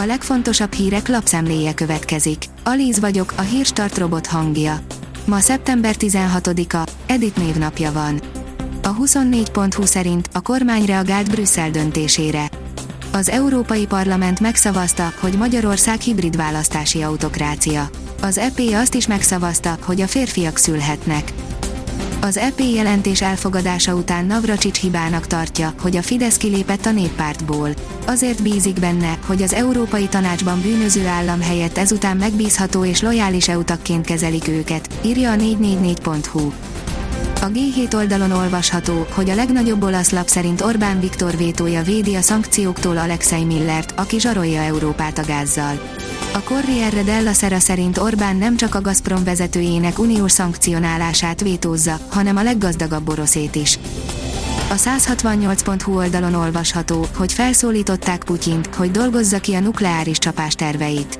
A legfontosabb hírek lapszemléje következik. Alíz vagyok, a hírstart robot hangja. Ma szeptember 16-a, Edit névnapja van. A 24.20 szerint a kormány reagált Brüsszel döntésére. Az Európai Parlament megszavazta, hogy Magyarország hibrid választási autokrácia. Az EP azt is megszavazta, hogy a férfiak szülhetnek. Az EP jelentés elfogadása után Navracsics hibának tartja, hogy a Fidesz kilépett a néppártból. Azért bízik benne, hogy az Európai Tanácsban bűnöző állam helyett ezután megbízható és lojális EU tagként kezelik őket, írja a 444.hu. A G7 oldalon olvasható, hogy a legnagyobb olasz lap szerint Orbán Viktor vétója védi a szankcióktól Alexei Millert, aki zsarolja Európát a gázzal. A Corriere della Sera szerint Orbán nem csak a Gazprom vezetőjének uniós szankcionálását vétózza, hanem a leggazdagabb oroszét is. A 168.hu oldalon olvasható, hogy felszólították Putyint, hogy dolgozza ki a nukleáris csapás terveit.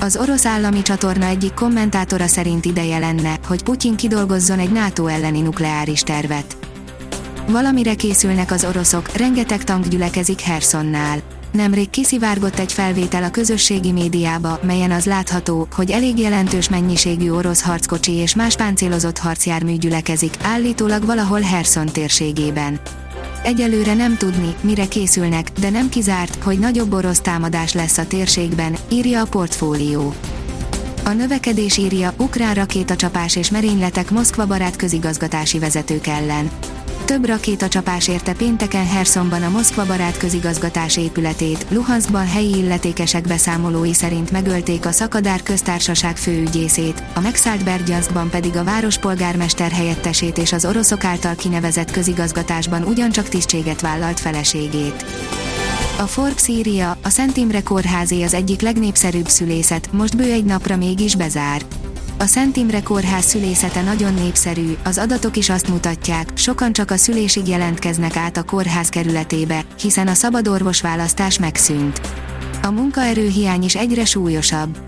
Az orosz állami csatorna egyik kommentátora szerint ideje lenne, hogy Putyin kidolgozzon egy NATO elleni nukleáris tervet. Valamire készülnek az oroszok, rengeteg tank gyülekezik Hersonnál. Nemrég kiszivárgott egy felvétel a közösségi médiába, melyen az látható, hogy elég jelentős mennyiségű orosz harckocsi és más páncélozott harcjármű gyülekezik, állítólag valahol Herson térségében. Egyelőre nem tudni, mire készülnek, de nem kizárt, hogy nagyobb orosz támadás lesz a térségben, írja a portfólió. A növekedés írja, ukrán rakétacsapás és merényletek Moszkva barát közigazgatási vezetők ellen. Több rakétacsapás érte pénteken Hersonban a Moszkva barát közigazgatás épületét, Luhanskban helyi illetékesek beszámolói szerint megölték a Szakadár köztársaság főügyészét, a megszállt Bergyanskban pedig a város polgármester helyettesét és az oroszok által kinevezett közigazgatásban ugyancsak tisztséget vállalt feleségét. A Forbes írja, a Szent Imre kórházé az egyik legnépszerűbb szülészet, most bő egy napra mégis bezár. A Szent Imre kórház szülészete nagyon népszerű, az adatok is azt mutatják, sokan csak a szülésig jelentkeznek át a kórház kerületébe, hiszen a szabadorvos választás megszűnt. A munkaerőhiány is egyre súlyosabb.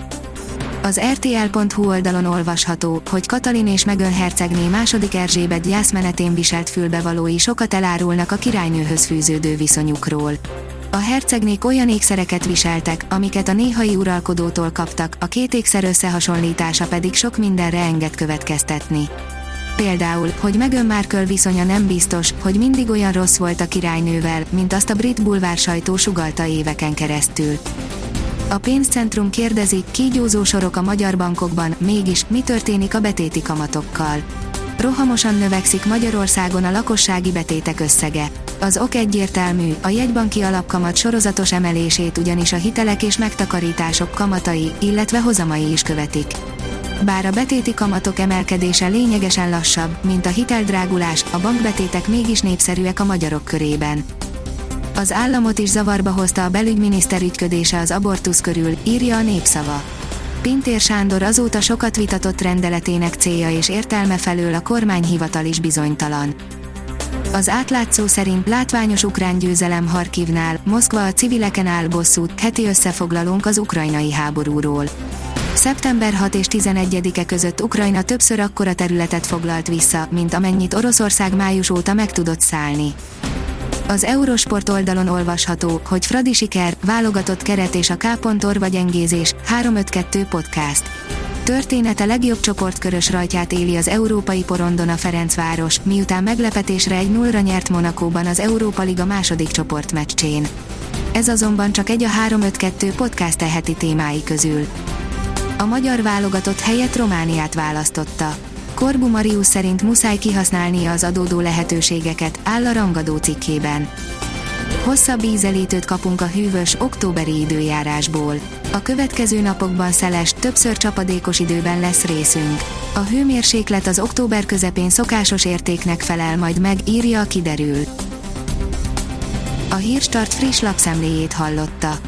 Az RTL.hu oldalon olvasható, hogy Katalin és Megön hercegné második Erzsébet gyászmenetén viselt fülbevalói sokat elárulnak a királynőhöz fűződő viszonyukról. A hercegnék olyan ékszereket viseltek, amiket a néhai uralkodótól kaptak, a két ékszer összehasonlítása pedig sok mindenre enged következtetni. Például, hogy Meghan Markle viszonya nem biztos, hogy mindig olyan rossz volt a királynővel, mint azt a brit bulvár sajtó sugalta éveken keresztül. A pénzcentrum kérdezi, kígyózó sorok a magyar bankokban, mégis mi történik a betéti kamatokkal. Rohamosan növekszik Magyarországon a lakossági betétek összege. Az ok egyértelmű, a jegybanki alapkamat sorozatos emelését ugyanis a hitelek és megtakarítások kamatai, illetve hozamai is követik. Bár a betéti kamatok emelkedése lényegesen lassabb, mint a hiteldrágulás, a bankbetétek mégis népszerűek a magyarok körében. Az államot is zavarba hozta a belügyminiszter ügyködése az abortusz körül, írja a népszava. Pintér Sándor azóta sokat vitatott rendeletének célja és értelme felől a kormányhivatal is bizonytalan. Az átlátszó szerint látványos ukrán győzelem Harkivnál, Moszkva a civileken áll bosszút, heti összefoglalónk az ukrajnai háborúról. Szeptember 6 és 11-e között Ukrajna többször akkora területet foglalt vissza, mint amennyit Oroszország május óta meg tudott szállni. Az Eurosport oldalon olvasható, hogy Fradi siker, válogatott keret és a K. Orva gyengézés, 352 podcast. Története legjobb csoportkörös rajtját éli az európai porondon a Ferencváros, miután meglepetésre egy nullra nyert Monakóban az Európa Liga második csoportmeccsén. Ez azonban csak egy a 352 podcast teheti témái közül. A magyar válogatott helyett Romániát választotta. Korbu Marius szerint muszáj kihasználnia az adódó lehetőségeket, áll a rangadó cikkében. Hosszabb ízelítőt kapunk a hűvös, októberi időjárásból. A következő napokban szeles, többször csapadékos időben lesz részünk. A hőmérséklet az október közepén szokásos értéknek felel majd meg, írja a kiderül. A Hírstart friss lapszemléjét hallotta.